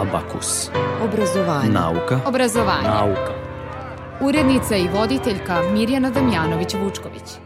Abakus. Obrazovanje. Nauka. Obrazovanje. Nauka. Urednica i voditeljka Mirjana Damjanović-Vučković.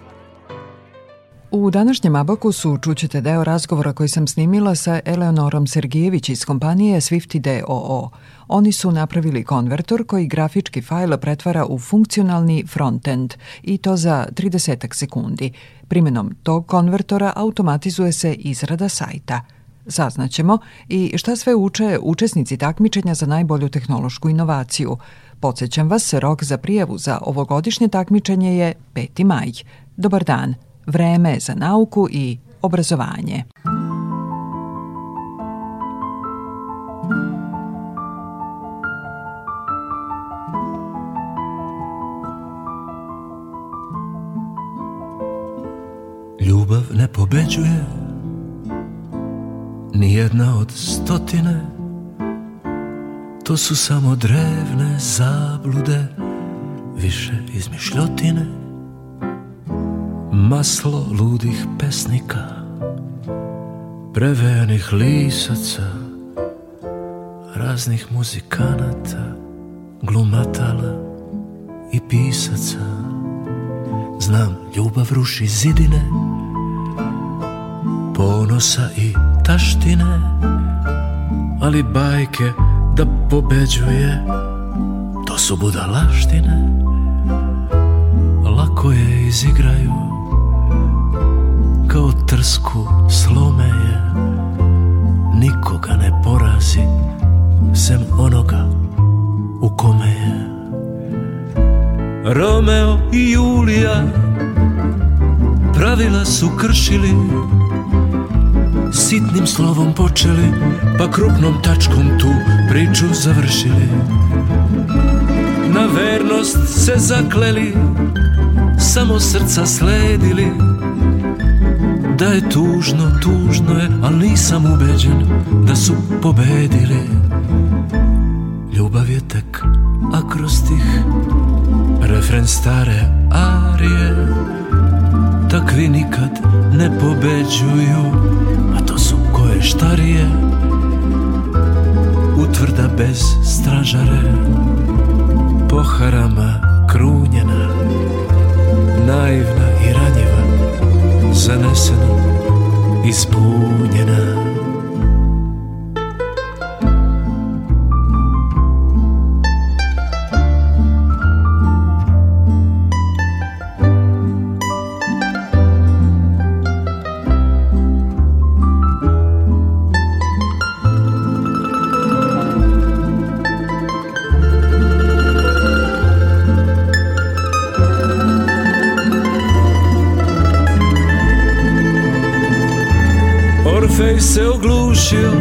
U današnjem Abakusu čućete deo razgovora koji sam snimila sa Eleonorom Sergijević iz kompanije Swifty DOO. Oni su napravili konvertor koji grafički fajl pretvara u funkcionalni frontend i to za 30 sekundi. Primenom tog konvertora automatizuje se izrada sajta. Saznaćemo i šta sve uče učesnici takmičenja za najbolju tehnološku inovaciju. Podsećam vas, rok za prijavu za ovogodišnje takmičenje je 5. maj. Dobar dan, vreme za nauku i obrazovanje. Ljubav ne pobeđuje Nijedna od stotine. To su samo drevne zablude Više izmišljotine. Maslo ludih pesnika Prevejanih lisaca Raznih muzikanata Glumatala i pisaca. Znam, ljubav ruši zidine Ponosa i taštine Ali bajke da pobeđuje. To su budalaštine Lako je izigraju Kao trsku slome je. Nikoga ne porazi Sem onoga u kome je. Romeo i Julija Pravila su kršili Sitnim slovom počeli Pa krupnom tačkom tu priču završili. Na vernost se zakleli Samo srca sledili. Da je tužno, tužno je Al nisam ubeđen da su pobedili. Ljubav je tek akrostih Refren stare arije Takvi nikad ne pobeđuju štarije Utvrda bez stražare Poharama krunjena Naivna i ranjiva Zanesena, ispunjena Orfej se oglušio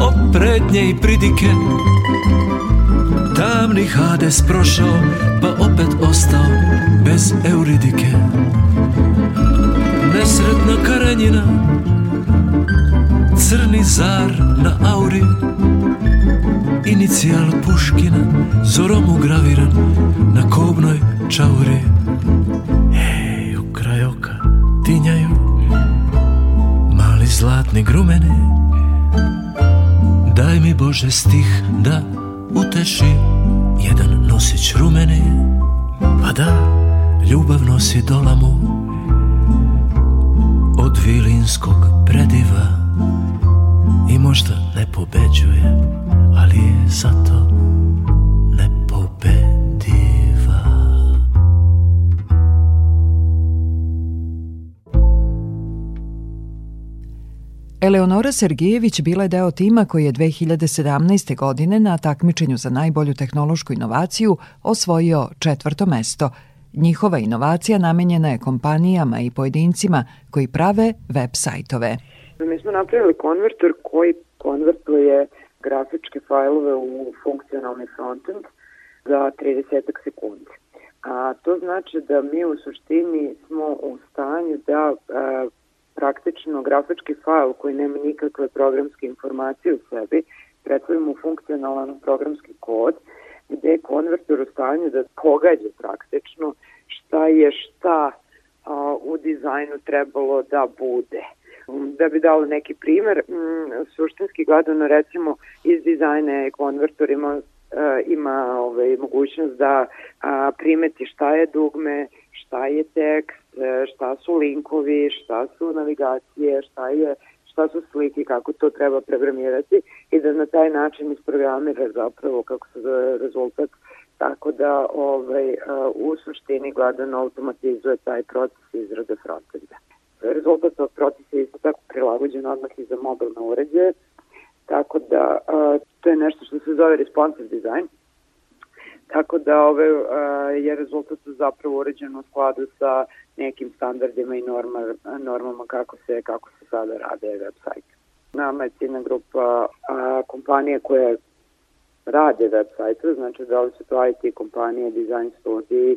O prednje i pridike. Tamni Hades prošao Pa opet ostao bez Euridike. Nesretna karanjina Crni zar na auri. Inicijal Puškina Zorom ugraviran Na kobnoj čauri zlatni grumeni Daj mi Bože stih da uteši Jedan nosić rumeni Pa da ljubav nosi dolamu Od vilinskog prediva I možda ne pobeđuje Ali je zato Eleonora Sergijević bila je deo tima koji je 2017. godine na takmičenju za najbolju tehnološku inovaciju osvojio četvrto mesto. Njihova inovacija namenjena je kompanijama i pojedincima koji prave web sajtove. Mi smo napravili konvertor koji konvertuje grafičke fajlove u funkcionalni frontend za 30 sekundi. A to znači da mi u suštini smo u stanju da a, praktično grafički fajl koji nema nikakve programske informacije u sebi pretvorimo u funkcionalan programski kod gde je konvertor u stanju da pogađa praktično šta je šta a, u dizajnu trebalo da bude. Da bi dala neki primer, suštinski gledano recimo iz dizajna konvertor ima, ima ovaj, mogućnost da primeti šta je dugme, šta je tekst, šta su linkovi, šta su navigacije, šta je šta su slike, kako to treba programirati i da na taj način isprogramira zapravo kako se zove rezultat tako da ovaj, u suštini gledano automatizuje taj proces izrade frontenda. Rezultat tog procesa je isto tako prilagođen odmah i za mobilne uređaje, tako da to je nešto što se zove responsive design, tako da ove, je rezultat zapravo uređen u skladu sa nekim standardima i norma, normama kako se, kako se sada rade web sajt. Nama je ciljna grupa a, kompanije koje rade web sajte, znači da li su to IT kompanije, design studiji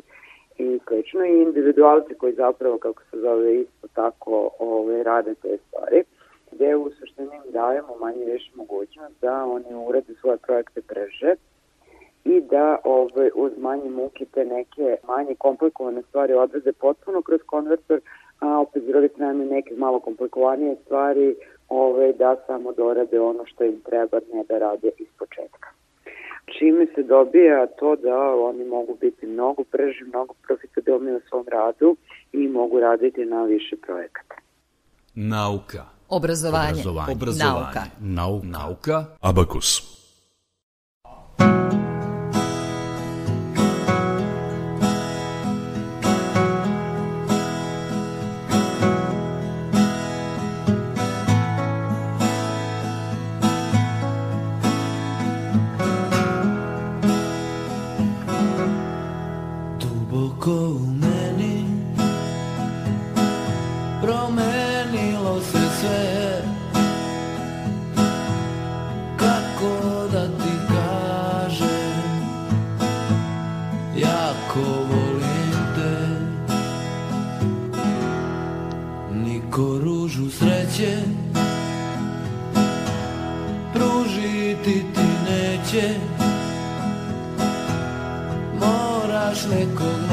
i slično i individualci koji zapravo, kako se zove, isto tako ove, rade te stvari gde u suštini im dajemo manje više mogućnost da oni urede svoje projekte brže i da ovaj, uz manje muke te neke manje komplikovane stvari odveze potpuno kroz konvertor, a opet druge strane neke malo komplikovanije stvari ovaj, da samo dorade ono što im treba, ne da rade iz početka. Čime se dobija to da oni mogu biti mnogo brži, mnogo profitabilni u svom radu i mogu raditi na više projekata. Nauka. Obrazovanje. Obrazovanje. Obrazovanje. Nauka. Nauka. Nauka. Abakus. Kad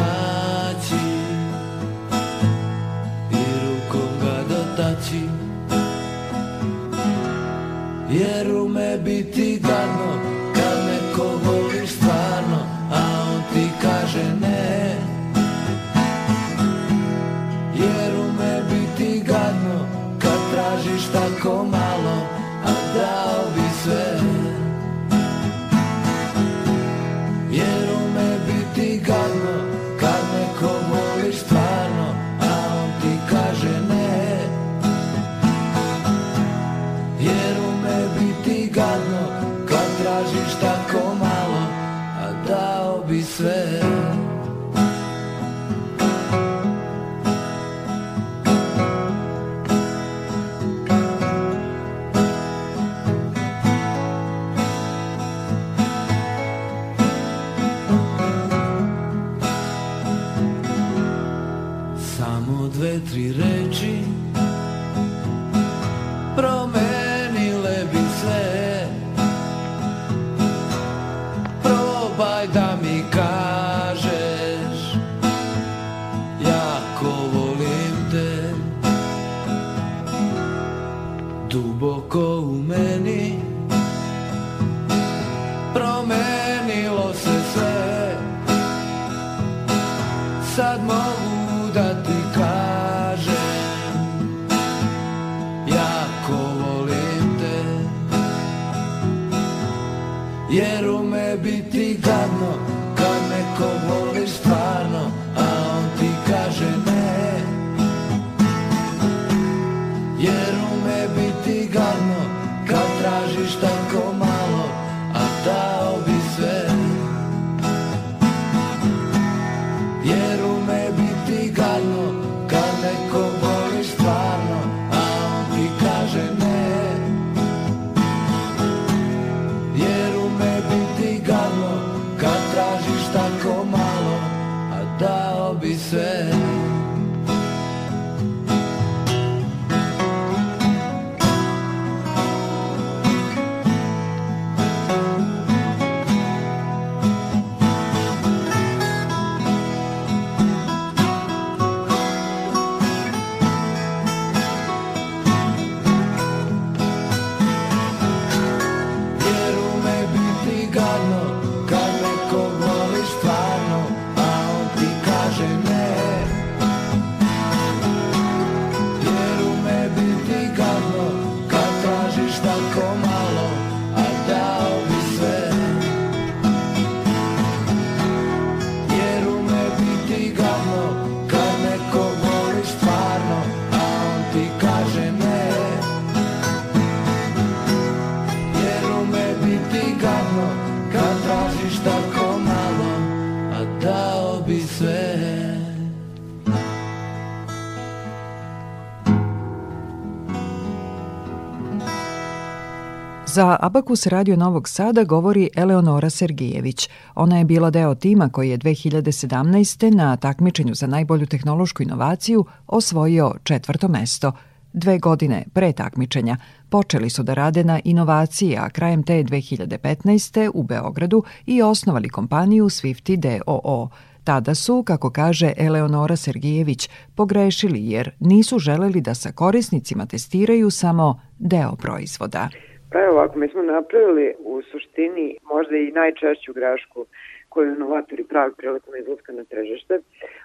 Za Abakus Radio Novog Sada govori Eleonora Sergijević. Ona je bila deo tima koji je 2017. na takmičenju za najbolju tehnološku inovaciju osvojio četvrto mesto. Dve godine pre takmičenja počeli su da rade na inovaciji, a krajem te 2015. u Beogradu i osnovali kompaniju Swifty DOO. Tada su, kako kaže Eleonora Sergijević, pogrešili jer nisu želeli da sa korisnicima testiraju samo deo proizvoda. Evo ovako, mi smo napravili u suštini možda i najčešću grešku koju inovatori pravi prilikom izlaska na tržište,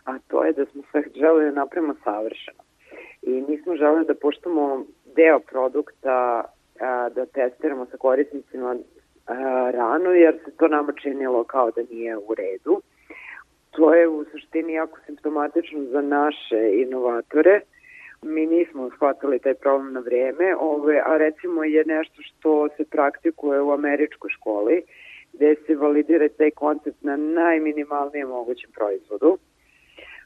a to je da smo sve želeli da napravimo savršeno. I nismo želeli da poštamo deo produkta a, da testiramo sa korisnicima a, rano, jer se to nama činilo kao da nije u redu. To je u suštini jako simptomatično za naše inovatore, mi nismo shvatili taj problem na vreme, ove, a recimo je nešto što se praktikuje u američkoj školi, gde se validira taj koncept na najminimalnijem mogućem proizvodu.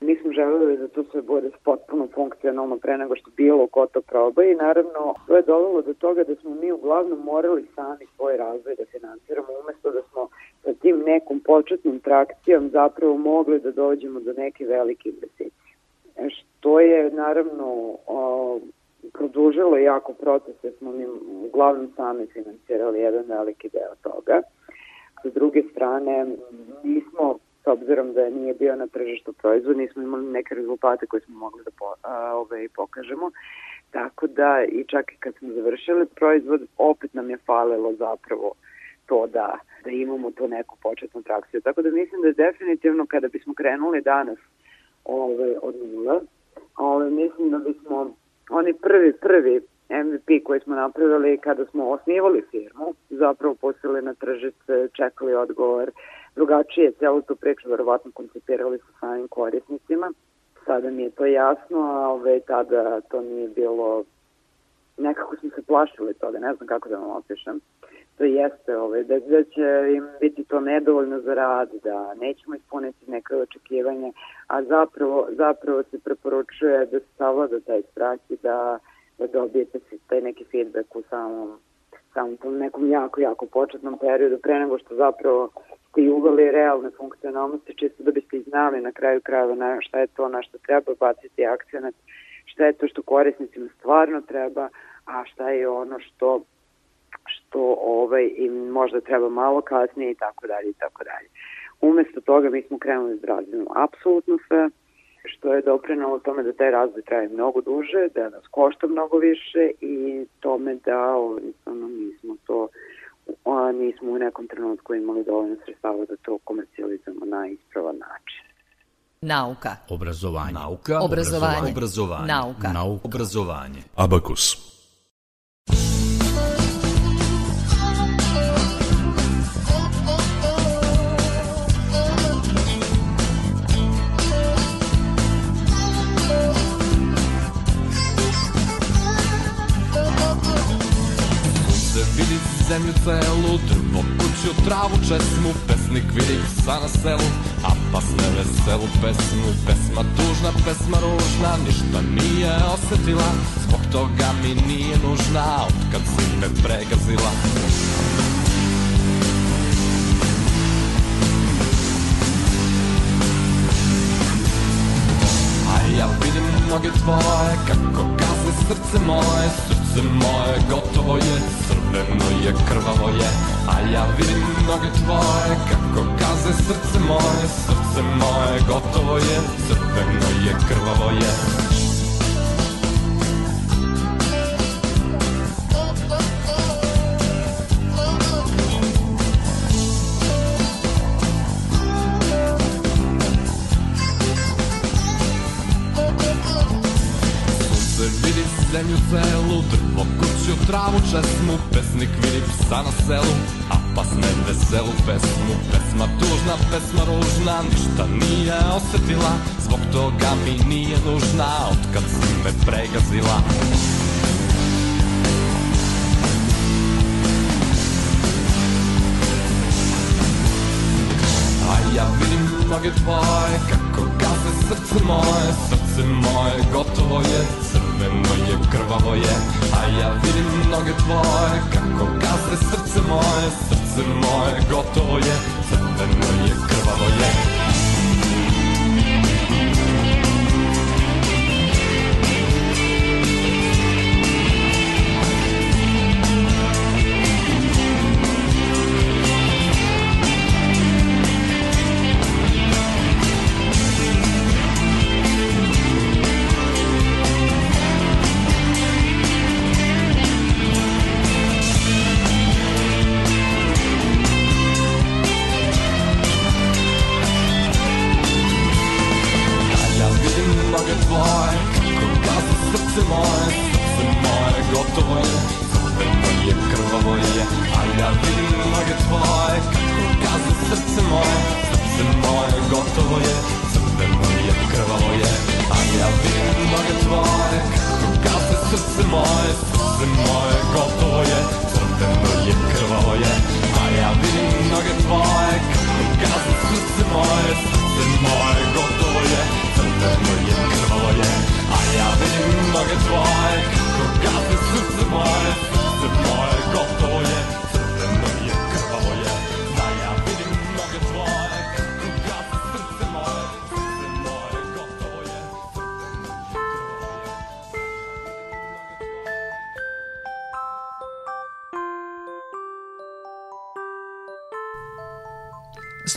Mi smo želeli da to sve bude potpuno funkcionalno pre nego što bilo ko to proba i naravno to je dovelo do toga da smo mi uglavnom morali sami svoj razvoj da finansiramo umesto da smo sa tim nekom početnom trakcijom zapravo mogli da dođemo do neke velike investicije što je naravno o, produžilo jako proces, jer smo mi uglavnom sami financirali jedan veliki deo toga. Sa druge strane, nismo, s obzirom da nije bio na tržištu proizvod, nismo imali neke rezultate koje smo mogli da po, a, ove, pokažemo. Tako da i čak i kad smo završili proizvod, opet nam je falilo zapravo to da, da imamo tu neku početnu trakciju. Tako da mislim da definitivno kada bismo krenuli danas ove, od nula. Ove, mislim da bismo oni prvi, prvi MVP koji smo napravili kada smo osnivali firmu, zapravo postali na tržište, čekali odgovor, drugačije celu tu priču verovatno koncipirali sa samim korisnicima. Sada mi je to jasno, a ove, tada to nije bilo, nekako smo se plašili toga, ne znam kako da vam opišem to jeste ovaj, da, da će im biti to nedovoljno za rad, da nećemo ispuniti neke očekivanja, a zapravo, zapravo se preporučuje da se savlada taj strah i da, da dobijete taj neki feedback u samom, samom tom nekom jako, jako početnom periodu, pre nego što zapravo ste i uvali realne funkcionalnosti, čisto da biste znali na kraju krajeva na šta je to na što treba baciti akcenat, šta je to što korisnicima stvarno treba, a šta je ono što što ovaj, im možda treba malo kasnije i tako dalje i tako dalje. Umesto toga mi smo krenuli razvijemo apsolutno sve, što je doprinalo tome da taj razvoj traje mnogo duže, da nas košta mnogo više i tome da jednostavno nismo to a, nismo u nekom trenutku imali dovoljno sredstava da to komercijalizujemo na ispravan način. Nauka. Obrazovanje. Nauka. Obrazovanje. Obrazovanje. Nauka. Nauka. Obrazovanje. Abakus. Zemlju celu Drvo, kuću, travu, česmu Pesnik vidi psa na selu A pas ne veselu pesmu Pesma tužna, pesma ružna Ništa nije osetila Zbog toga mi nije nužna Otkad si me pregazila. A ja vidim noge tvoje Kako gaze srce moje Srce moje gotovo je crveno je, krvavo je A ja vidim noge tvoje Kako kaze srce moje Srce moje gotovo je Crveno je, krvavo je. Zemlju celu Drvo, kuću, travu, česmu Pesnik vidi psa na selu A pas ne veselu pesmu. Pesma tužna, pesma ružna Ništa nije osetila. Zbog toga mi nije nužna Otkad si me pregazila. A ja vidim noge tvoje Kako gaze srce moje. Srce moje gotovo je Crveno je, krvavo je A ja vidim noge tvoje. Kako gaze srce moje Srce moje gotovo je Crveno je, krvavo je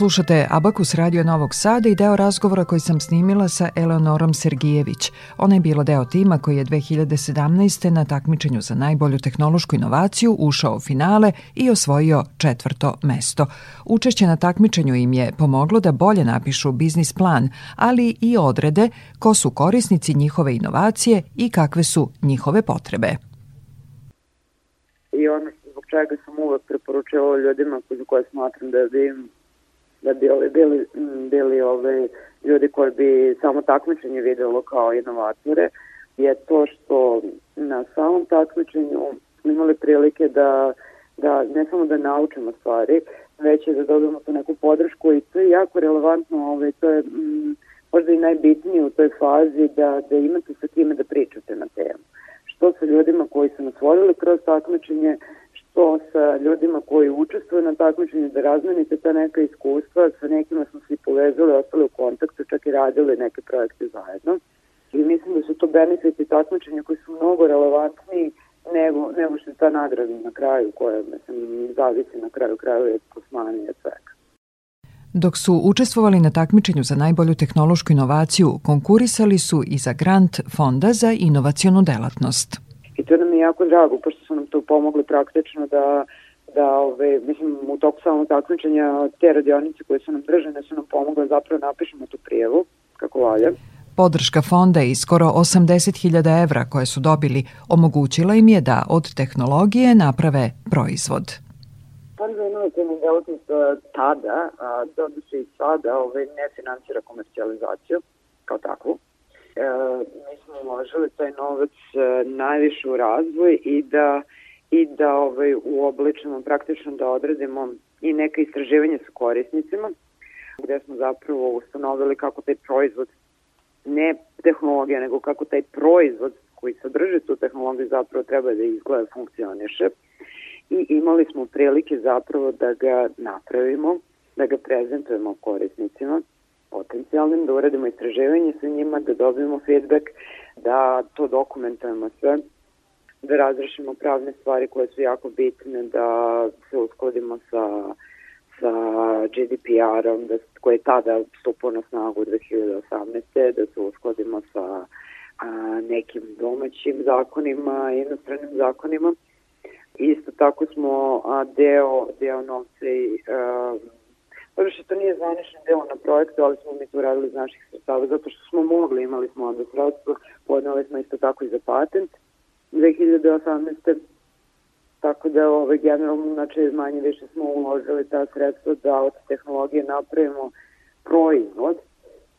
Slušate Abakus Radio Novog Sada i deo razgovora koji sam snimila sa Eleonorom Sergijević. Ona je bila deo tima koji je 2017. na takmičenju za najbolju tehnološku inovaciju ušao u finale i osvojio četvrto mesto. Učešće na takmičenju im je pomoglo da bolje napišu biznis plan, ali i odrede ko su korisnici njihove inovacije i kakve su njihove potrebe. I ono zbog čega sam uvek preporučila ljudima za koje smatram da bi im da bi ovi bili, bili ove ljudi koji bi samo takmičenje videlo kao inovatore je to što na samom takmičenju imali prilike da, da ne samo da naučimo stvari, već je da dobijemo tu neku podršku i to je jako relevantno, ove, to je m, možda i najbitnije u toj fazi da, da imate sa kime da pričate na temu. Što sa ljudima koji su nas vodili kroz takmičenje, to sa ljudima koji učestvuju na takmičenju da razmenite ta neka iskustva, sa nekima smo se povezali, ostali u kontaktu, čak i radili neke projekte zajedno. I mislim da su to benefiti takmičenja koji su mnogo relevantniji nego, nego što je ta nagrada na kraju koja mislim, zavisi na kraju kraju je kosmanije svega. Dok su učestvovali na takmičenju za najbolju tehnološku inovaciju, konkurisali su i za grant Fonda za inovacionu delatnost. I to nam je jako drago, pošto su nam to pomogli praktično da da ove, mislim, u toku samog takmičenja te radionice koje su nam držane su nam pomogle zapravo da napišemo tu prijevu kako valja. Podrška fonda i skoro 80.000 evra koje su dobili omogućila im je da od tehnologije naprave proizvod. Fond za inovacijnu delatnost tada, a, doduše i sada, ove, ne financira komercijalizaciju kao takvu e, uložili taj novac e, najviše u razvoj i da i da ovaj, uobličimo praktično da odradimo i neka istraživanja sa korisnicima gde smo zapravo ustanovili kako taj proizvod ne tehnologija, nego kako taj proizvod koji sadrži tu tehnologiju zapravo treba da izgleda funkcioniše. I imali smo prilike zapravo da ga napravimo, da ga prezentujemo korisnicima potencijalnim, da uradimo istraživanje sa njima, da dobijemo feedback, da to dokumentujemo sve, da razrešimo pravne stvari koje su jako bitne, da se uskladimo sa sa GDPR-om, da, koji je tada stupao na snagu 2018. da se uskladimo sa a, nekim domaćim zakonima, inostranim zakonima. Isto tako smo a, deo, deo novca i što to nije zvanični deo na projektu, ali smo mi to radili iz naših sredstava, zato što smo mogli, imali smo onda sredstvo, podnali smo isto tako i za patent 2018. Tako da ovaj, generalno, znači, manje više smo uložili ta sredstva da od tehnologije napravimo proizvod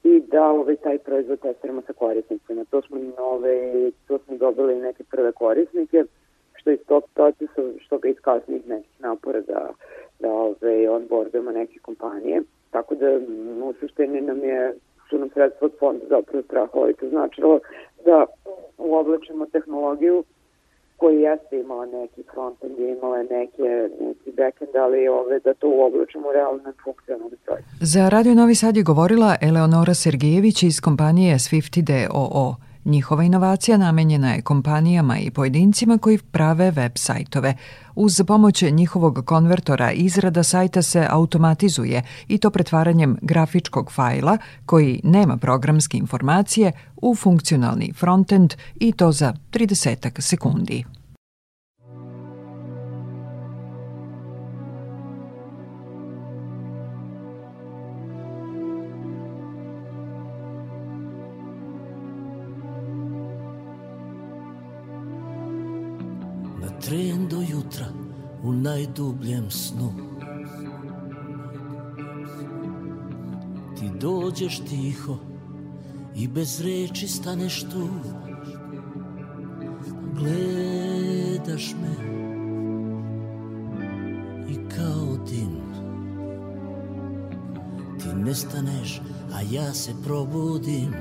i da ovaj, taj proizvod testiramo sa korisnicima. To smo, nove, to smo dobili neke prve korisnike, što iz tog procesa, što ga iz kasnijih nekih napora da ove, onboardujemo neke kompanije. Tako da u suštini nam je su nam sredstva od fonda zapravo strahovito značilo da uobličimo tehnologiju koji jeste imala neki frontend, imala neke, neki backend, ali ove, da to uobličimo u realno funkcionalni projekt. Za Radio Novi Sad je govorila Eleonora Sergejević iz kompanije Swifty DOO. Njihova inovacija namenjena je kompanijama i pojedincima koji prave web sajtove. Uz pomoć njihovog konvertora izrada sajta se automatizuje i to pretvaranjem grafičkog fajla koji nema programske informacije u funkcionalni frontend i to za 30 sekundi. Najdubljem snu. Ti dođeš tiho i bez reči staneš tu. Gledaš me i kao dim Ti nestaneš, a ja se probudim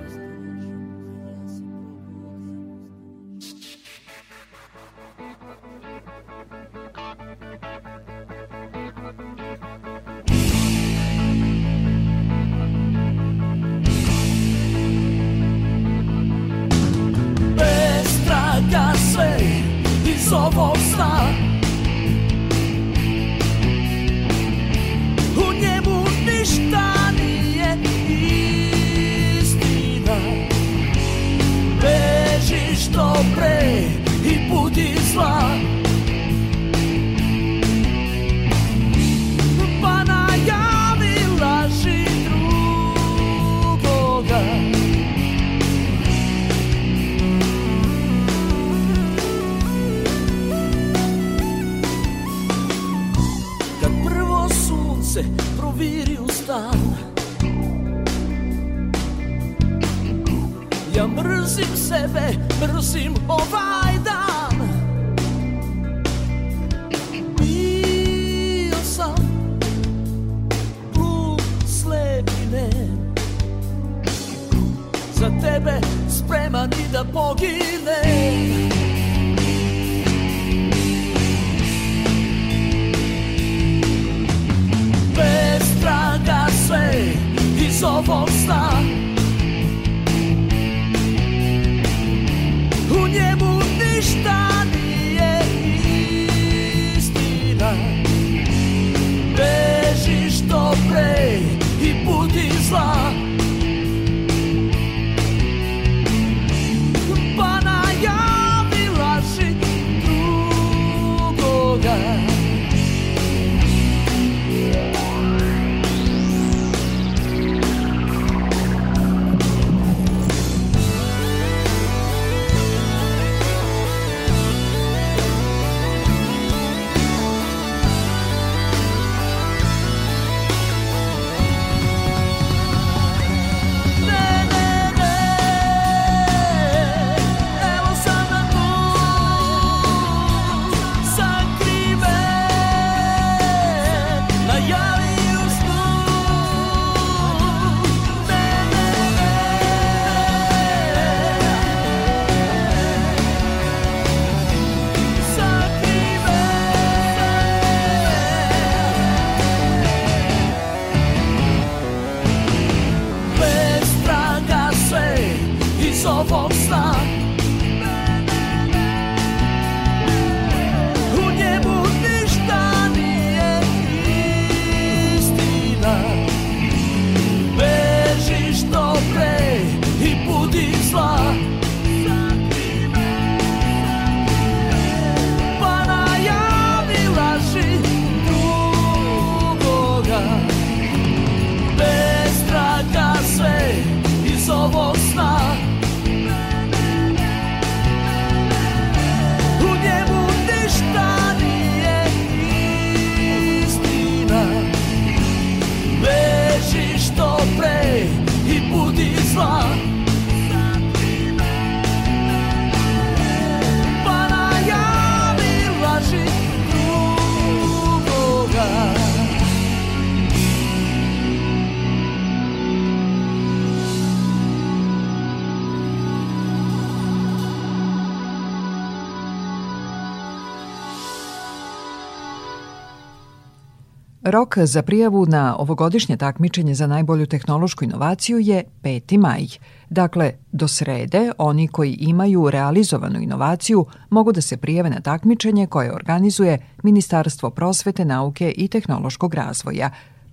Rok za prijavu na ovogodišnje takmičenje za najbolju tehnološku inovaciju je 5. maj. Dakle, do srede oni koji imaju realizovanu inovaciju mogu da se prijave na takmičenje koje organizuje Ministarstvo prosvete, nauke i tehnološkog razvoja.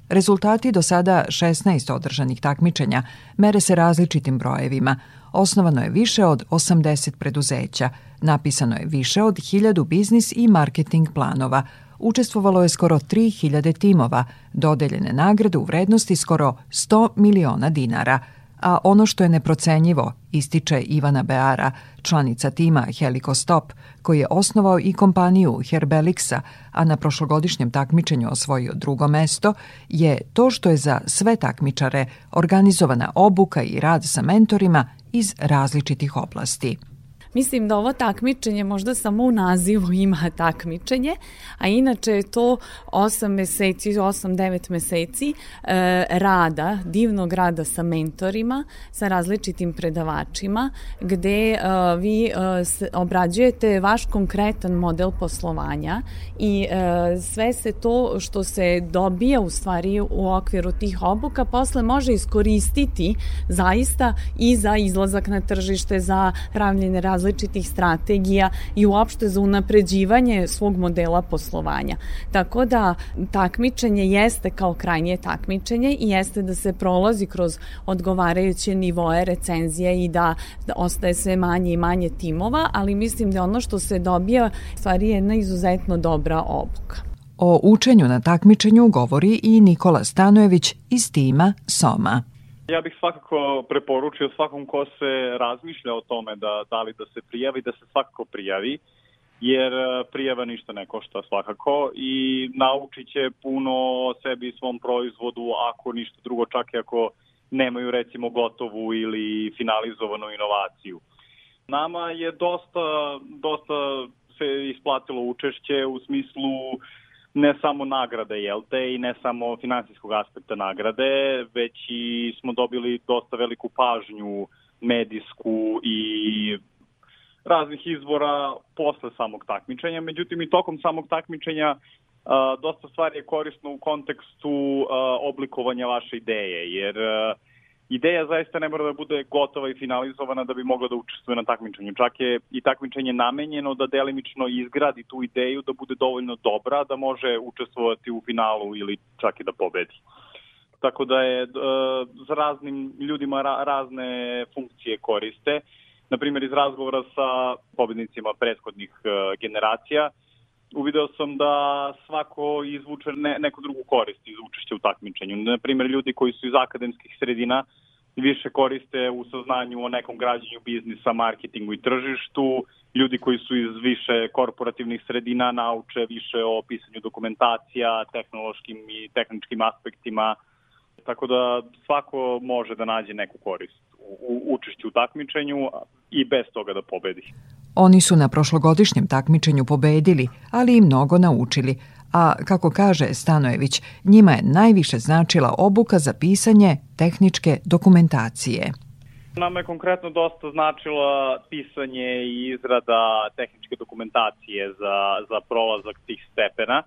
Rezultati do sada 16 održanih takmičenja mere se različitim brojevima. Osnovano je više od 80 preduzeća, napisano je više od 1000 biznis i marketing planova – učestvovalo je skoro 3000 timova, dodeljene nagrade u vrednosti skoro 100 miliona dinara, a ono što je neprocenjivo, ističe Ivana Beara, članica tima Helikostop, koji je osnovao i kompaniju Herbelixa, a na prošlogodišnjem takmičenju osvojio drugo mesto, je to što je za sve takmičare organizovana obuka i rad sa mentorima iz različitih oblasti. Mislim da ovo takmičenje možda samo u nazivu ima takmičenje, a inače je to 8 meseci, 8-9 meseci e, rada, divnog rada sa mentorima, sa različitim predavačima, gde e, vi e, obrađujete vaš konkretan model poslovanja i e, sve se to što se dobija u stvari u okviru tih obuka posle može iskoristiti zaista i za izlazak na tržište, za pravljene različite različitih strategija i uopšte za unapređivanje svog modela poslovanja. Tako da takmičenje jeste kao krajnje takmičenje i jeste da se prolazi kroz odgovarajuće nivoe recenzije i da, da ostaje sve manje i manje timova, ali mislim da ono što se dobija stvari je jedna izuzetno dobra obuka. O učenju na takmičenju govori i Nikola Stanojević iz tima Soma. Ja bih svakako preporučio svakom ko se razmišlja o tome da, da li da se prijavi, da se svakako prijavi, jer e, prijava ništa ne košta svakako i naučit će puno o sebi i svom proizvodu ako ništa drugo, čak i ako nemaju recimo gotovu ili finalizovanu inovaciju. Nama je dosta, dosta se isplatilo učešće u smislu ne samo nagrade, jel te, i ne samo finansijskog aspekta nagrade, već i smo dobili dosta veliku pažnju medijsku i raznih izvora posle samog takmičenja. Međutim, i tokom samog takmičenja dosta stvari je korisno u kontekstu oblikovanja vaše ideje, jer ideja zaista ne mora da bude gotova i finalizovana da bi mogla da učestvuje na takmičenju. Čak je i takmičenje namenjeno da delimično izgradi tu ideju da bude dovoljno dobra da može učestvovati u finalu ili čak i da pobedi. Tako da je uh, za raznim ljudima ra razne funkcije koriste. Naprimjer, iz razgovora sa pobednicima prethodnih uh, generacija, uvideo sam da svako izvuče ne, neku drugu korist iz učešća u takmičenju. Na primjer, ljudi koji su iz akademskih sredina više koriste u saznanju o nekom građenju biznisa, marketingu i tržištu, ljudi koji su iz više korporativnih sredina nauče više o pisanju dokumentacija, tehnološkim i tehničkim aspektima, tako da svako može da nađe neku korist u učešću u takmičenju i bez toga da pobedi. Oni su na prošlogodišnjem takmičenju pobedili, ali i mnogo naučili, a kako kaže Stanojević, njima je najviše značila obuka za pisanje tehničke dokumentacije. Nama je konkretno dosta značila pisanje i izrada tehničke dokumentacije za, za prolazak tih stepena,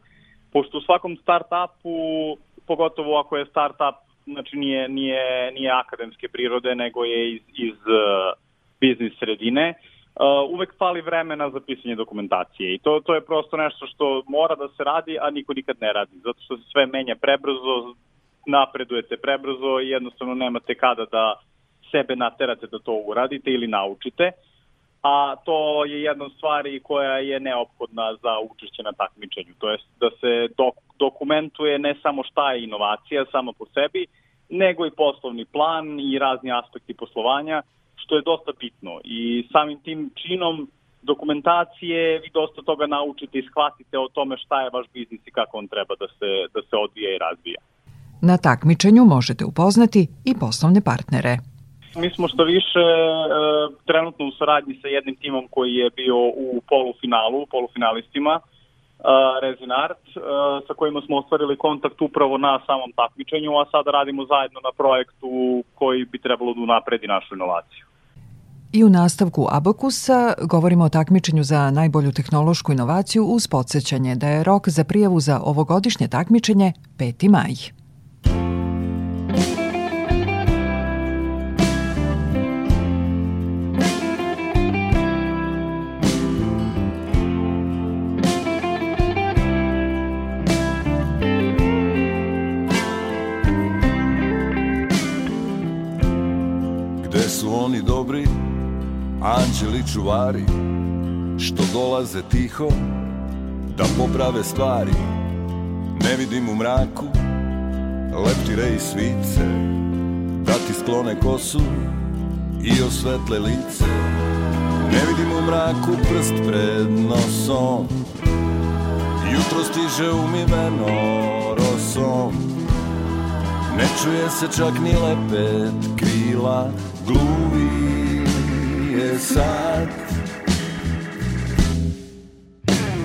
pošto u svakom start-upu, pogotovo ako je start-up, znači nije, nije, nije akademske prirode, nego je iz, iz uh, biznis sredine, uh, uh, uvek fali vremena za pisanje dokumentacije i to, to je prosto nešto što mora da se radi, a niko nikad ne radi, zato što se sve menja prebrzo, napredujete prebrzo i jednostavno nemate kada da sebe naterate da to uradite ili naučite, a to je jedna od stvari koja je neophodna za učešće na takmičenju, to je da se dok, dokumentuje ne samo šta je inovacija samo po sebi, nego i poslovni plan i razni aspekti poslovanja, što je dosta bitno i samim tim činom dokumentacije vi dosta toga naučite i shvatite o tome šta je vaš biznis i kako on treba da se, da se odvija i razvija. Na takmičenju možete upoznati i poslovne partnere. Mi smo što više e, trenutno u saradnji sa jednim timom koji je bio u polufinalu, polufinalistima, e, Rezin Art, e, sa kojima smo ostvarili kontakt upravo na samom takmičenju, a sada radimo zajedno na projektu koji bi trebalo da unapredi našu inovaciju. I u nastavku Abakusa govorimo o takmičenju za najbolju tehnološku inovaciju uz podsjećanje da je rok za prijavu za ovogodišnje takmičenje 5. maj. Anđeli čuvari što dolaze tiho da poprave stvari. Ne vidim u mraku leptire i svice da ti sklone kosu i osvetle lice. Ne vidim u mraku prst pred nosom jutro stiže umiveno rosom. Ne čuje se čak ni lepet krila gluvi je sad.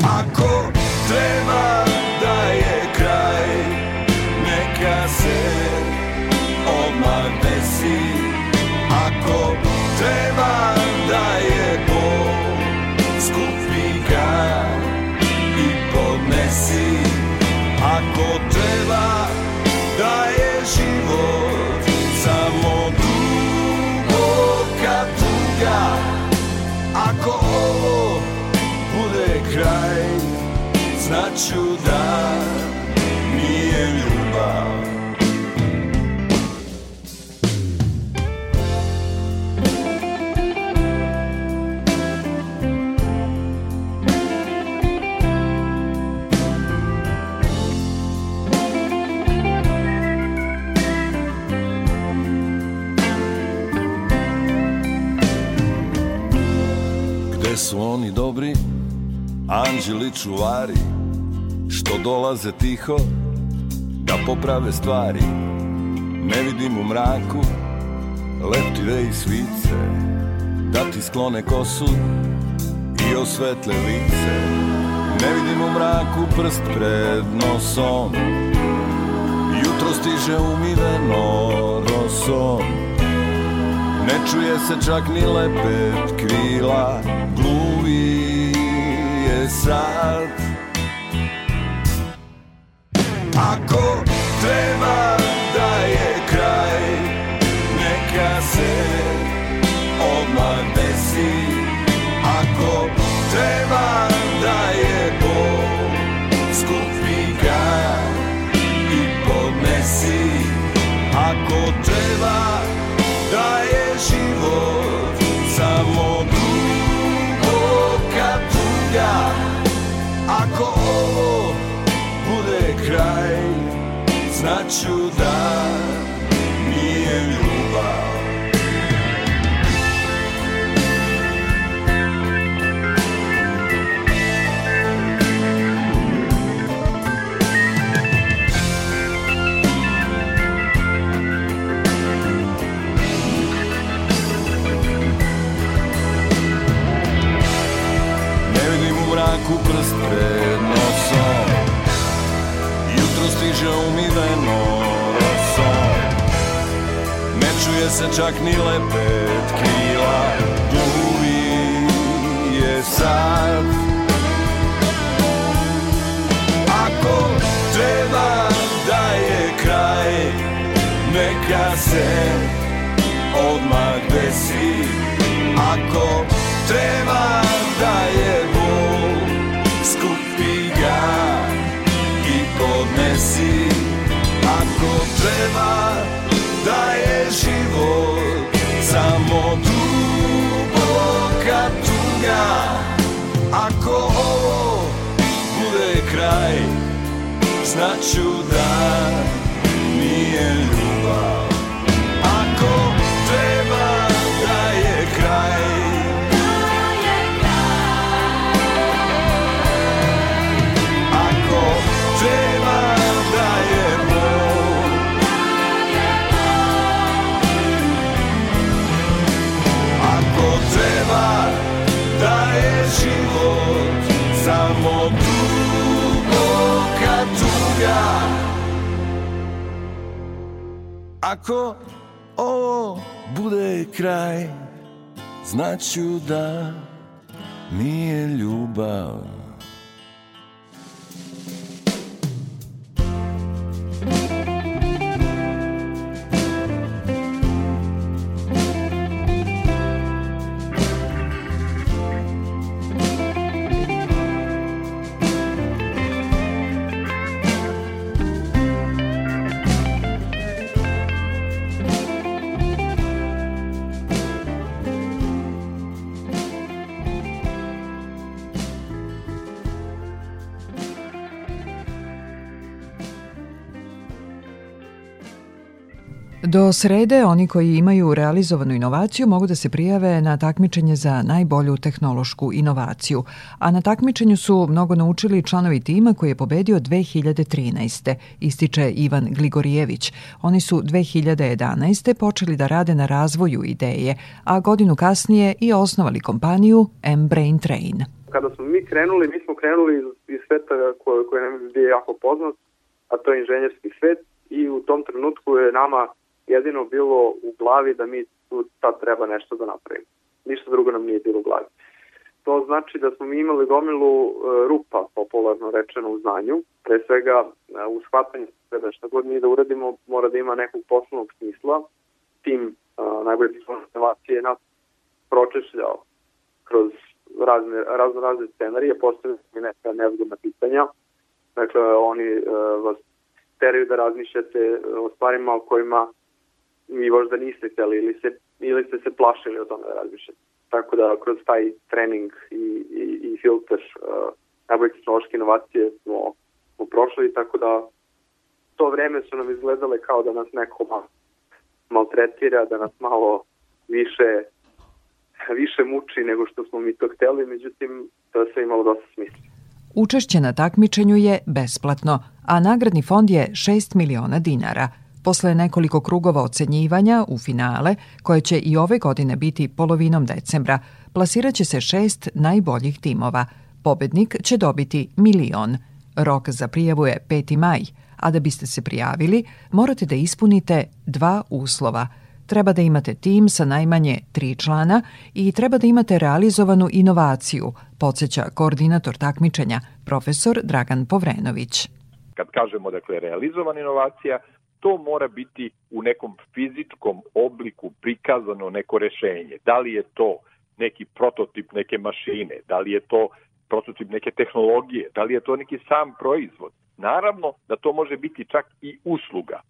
Ako treba da je kraj Neka se odmah desi Ako treba da je bol Skupi ga i podnesi. Ako treba da je život Ako ovo bude kraj Znaću da su oni dobri, anđeli čuvari Što dolaze tiho da poprave stvari. Ne vidim u mraku leptire i svice Da ti sklone kosu i osvetle lice. Ne vidim u mraku prst pred nosom Jutro stiže umiveno rosom. Ne čuje se čak ni lepet krila Gluvi je sad. Ako treba Ako ovo bude kraj Znaću da nije ljubav vidim u mraku prst pred nosom. Jutro stiže umiveno rosom. Ne čuje se čak ni lepet krila. Gluvi je sad. Ako treba da je kraj Neka se odmah desi. Ako treba da je bol Skupi ga i podnesi. Ako treba da je život Samo duboka tuga. Ako ovo bude kraj Znaću da nije ljubav Ako ovo bude kraj Znaću da nije ljubav Do srede oni koji imaju realizovanu inovaciju mogu da se prijave na takmičenje za najbolju tehnološku inovaciju, a na takmičenju su mnogo naučili članovi tima koji je pobedio 2013. ističe Ivan Gligorijević. Oni su 2011. počeli da rade na razvoju ideje, a godinu kasnije i osnovali kompaniju M-Brain Train. Kada smo mi krenuli, mi smo krenuli iz sveta koji, koji nam je jako poznat, a to je inženjerski svet i u tom trenutku je nama jedino bilo u glavi da mi tu sad treba nešto da napravimo. Ništa drugo nam nije bilo u glavi. To znači da smo mi imali gomilu e, rupa, popularno rečeno u znanju, pre svega e, u shvatanju da šta god mi da uradimo mora da ima nekog poslovnog smisla. Tim e, najbolje inovacije nas pročešljao kroz razne, razne, razne scenarije, postavljaju mi neka nezgodna pitanja. Dakle, oni vas teraju da razmišljate o stvarima o kojima vi možda niste hteli ili, se, ili ste se plašili o tome da razmišljate. Tako da kroz taj trening i, i, i filter uh, najbolje tehnološke inovacije smo, smo prošli, tako da to vreme su nam izgledale kao da nas neko maltretira, da nas malo više više muči nego što smo mi to hteli, međutim to je sve imalo dosta smisla. Učešće na takmičenju je besplatno, a nagradni fond je 6 miliona dinara – Posle nekoliko krugova ocenjivanja u finale, koje će i ove godine biti polovinom decembra, plasiraće se šest najboljih timova. Pobednik će dobiti milion. Rok za prijavu je 5. maj, a da biste se prijavili, morate da ispunite dva uslova. Treba da imate tim sa najmanje tri člana i treba da imate realizovanu inovaciju, podsjeća koordinator takmičenja, profesor Dragan Povrenović. Kad kažemo dakle realizovana inovacija, to mora biti u nekom fizičkom obliku prikazano neko rešenje. Da li je to neki prototip neke mašine, da li je to prototip neke tehnologije, da li je to neki sam proizvod. Naravno da to može biti čak i usluga,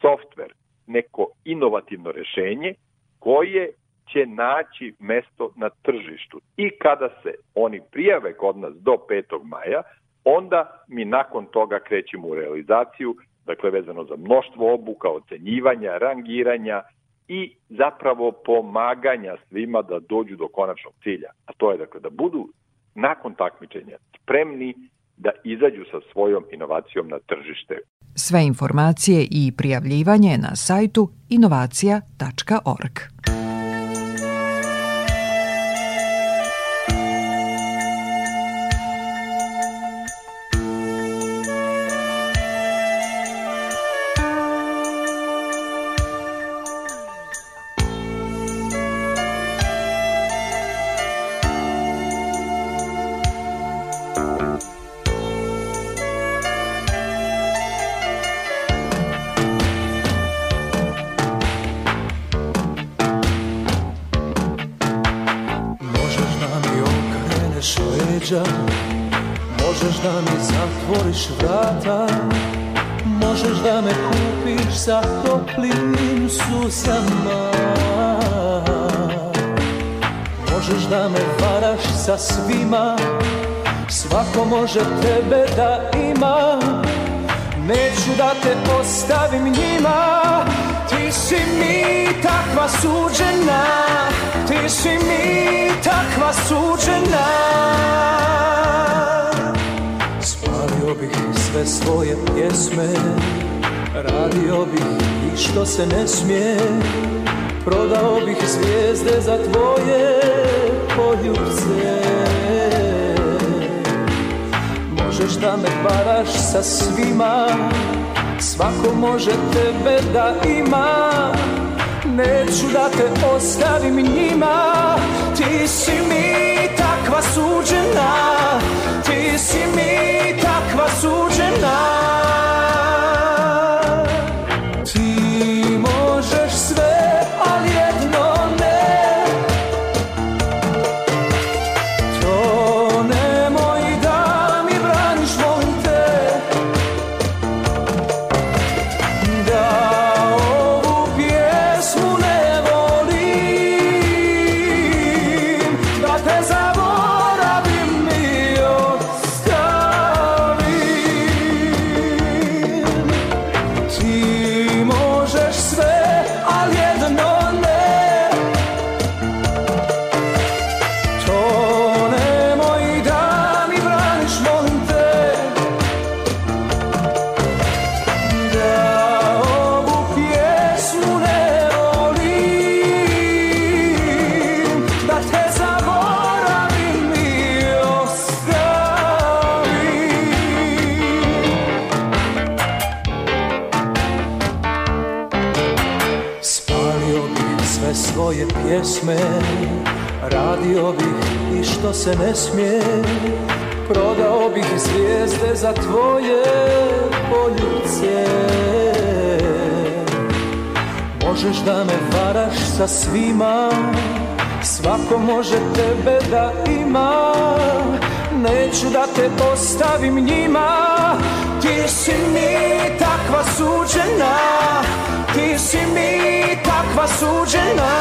softver, neko inovativno rešenje koje će naći mesto na tržištu. I kada se oni prijave kod nas do 5. maja, onda mi nakon toga krećemo u realizaciju dakle vezano za mnoštvo obuka, ocenjivanja, rangiranja i zapravo pomaganja svima da dođu do konačnog cilja. A to je dakle da budu nakon takmičenja spremni da izađu sa svojom inovacijom na tržište. Sve informacije i prijavljivanje na sajtu inovacija.org. može tebe da ima. Neću da te ostavim njima. Ti si mi takva suđena. Ti si mi takva suđena. Spalio bih sve svoje pjesme. Radio bih i što se ne smije. Prodao bih zvijezde za tvoje poljubce Možeš da me varaš sa svima? Svako može tebe da ima. Neću da te ostavim njima. Ti si mi takva suđena. Ti si mi takva suđena se ne smije. Prodao bih zvijezde za tvoje poljuce Možeš da me varaš sa svima Svako može tebe da ima. Neću da te ostavim njima Ti si mi takva suđena Ti si mi takva suđena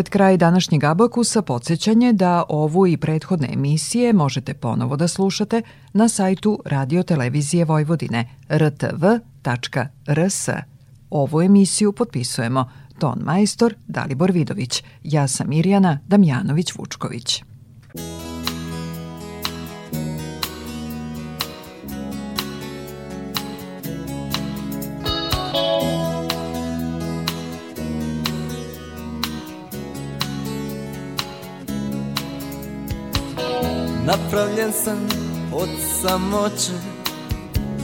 Pred kraj današnjeg Abakusa podsjećanje da ovu i prethodne emisije možete ponovo da slušate na sajtu Radio Televizije Vojvodine rtv.rs. Ovu emisiju potpisujemo ton majstor Dalibor Vidović. Ja sam Mirjana Damjanović-Vučković. Napravljen sam od samoće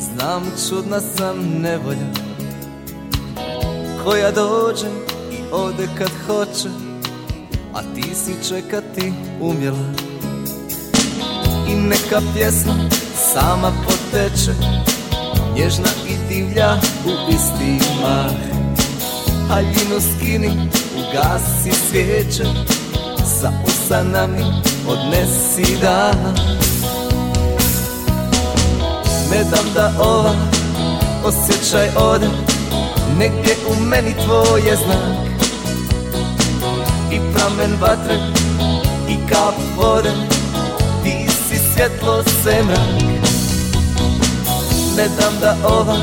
Znam čudna sam nevolja. Koja dođe i ode kad hoće A ti si čekati umjela. I neka pjesma sama poteče Nježna i divlja u isti mah. Haljinu skini, ugasi svijeće Sa usanami odnesi da Ne dam da ova osjećaj ode Negdje u meni tvoje znak. I pramen vatre i kap vode Ti si svjetlo se mrak. Ne dam da ova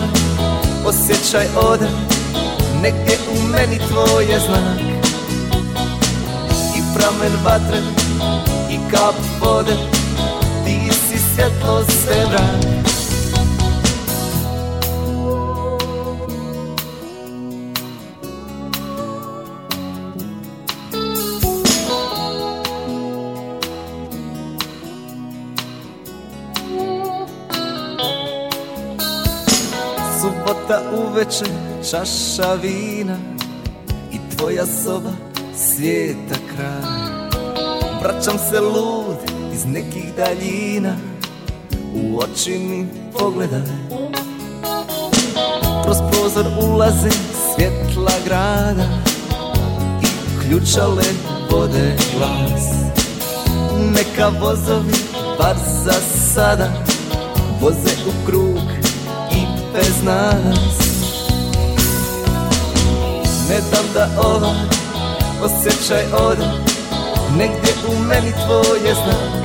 osjećaj ode Negdje u meni tvoje znak I pramen vatre i kap vode Ti si svjetlo sve vrat Subota uveče čaša vina I tvoja soba svijeta kraj Vraćam se lud iz nekih daljina. U oči mi pogledaj. Kroz prozor ulaze svjetla grada I ključale vode glas. Neka vozovi bar za sada Voze u krug i bez nas. Ne dam da ovaj osjećaj ode Negdje u meni tvoje znak.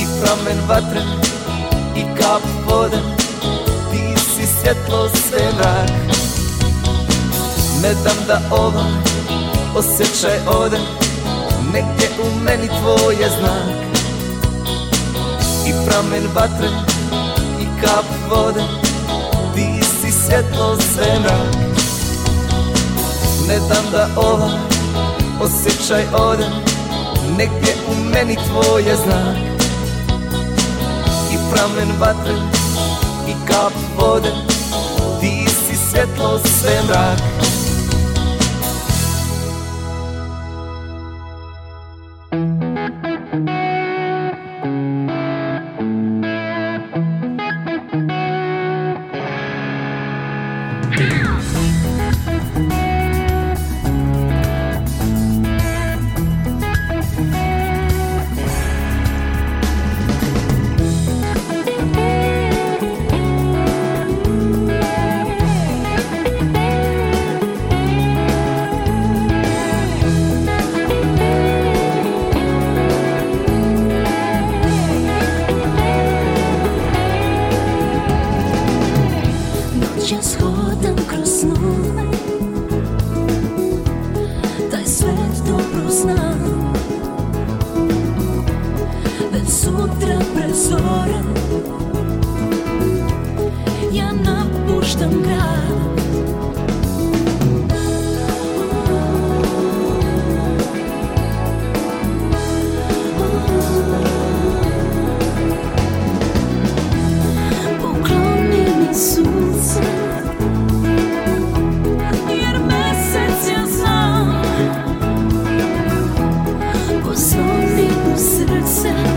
I pramen vatre i kap vode. Ti si svjetlo sve mrak Ne dam da ovaj osjećaj ode. Negdje u meni tvoje znak. I pramen vatre i kap vode. Ti si svjetlo sve mrak Ne dam da ovaj osjećaj ode Negdje u meni tvoje znak. I pramen vatre i kap vode Ti si svjetlo sve mrak srce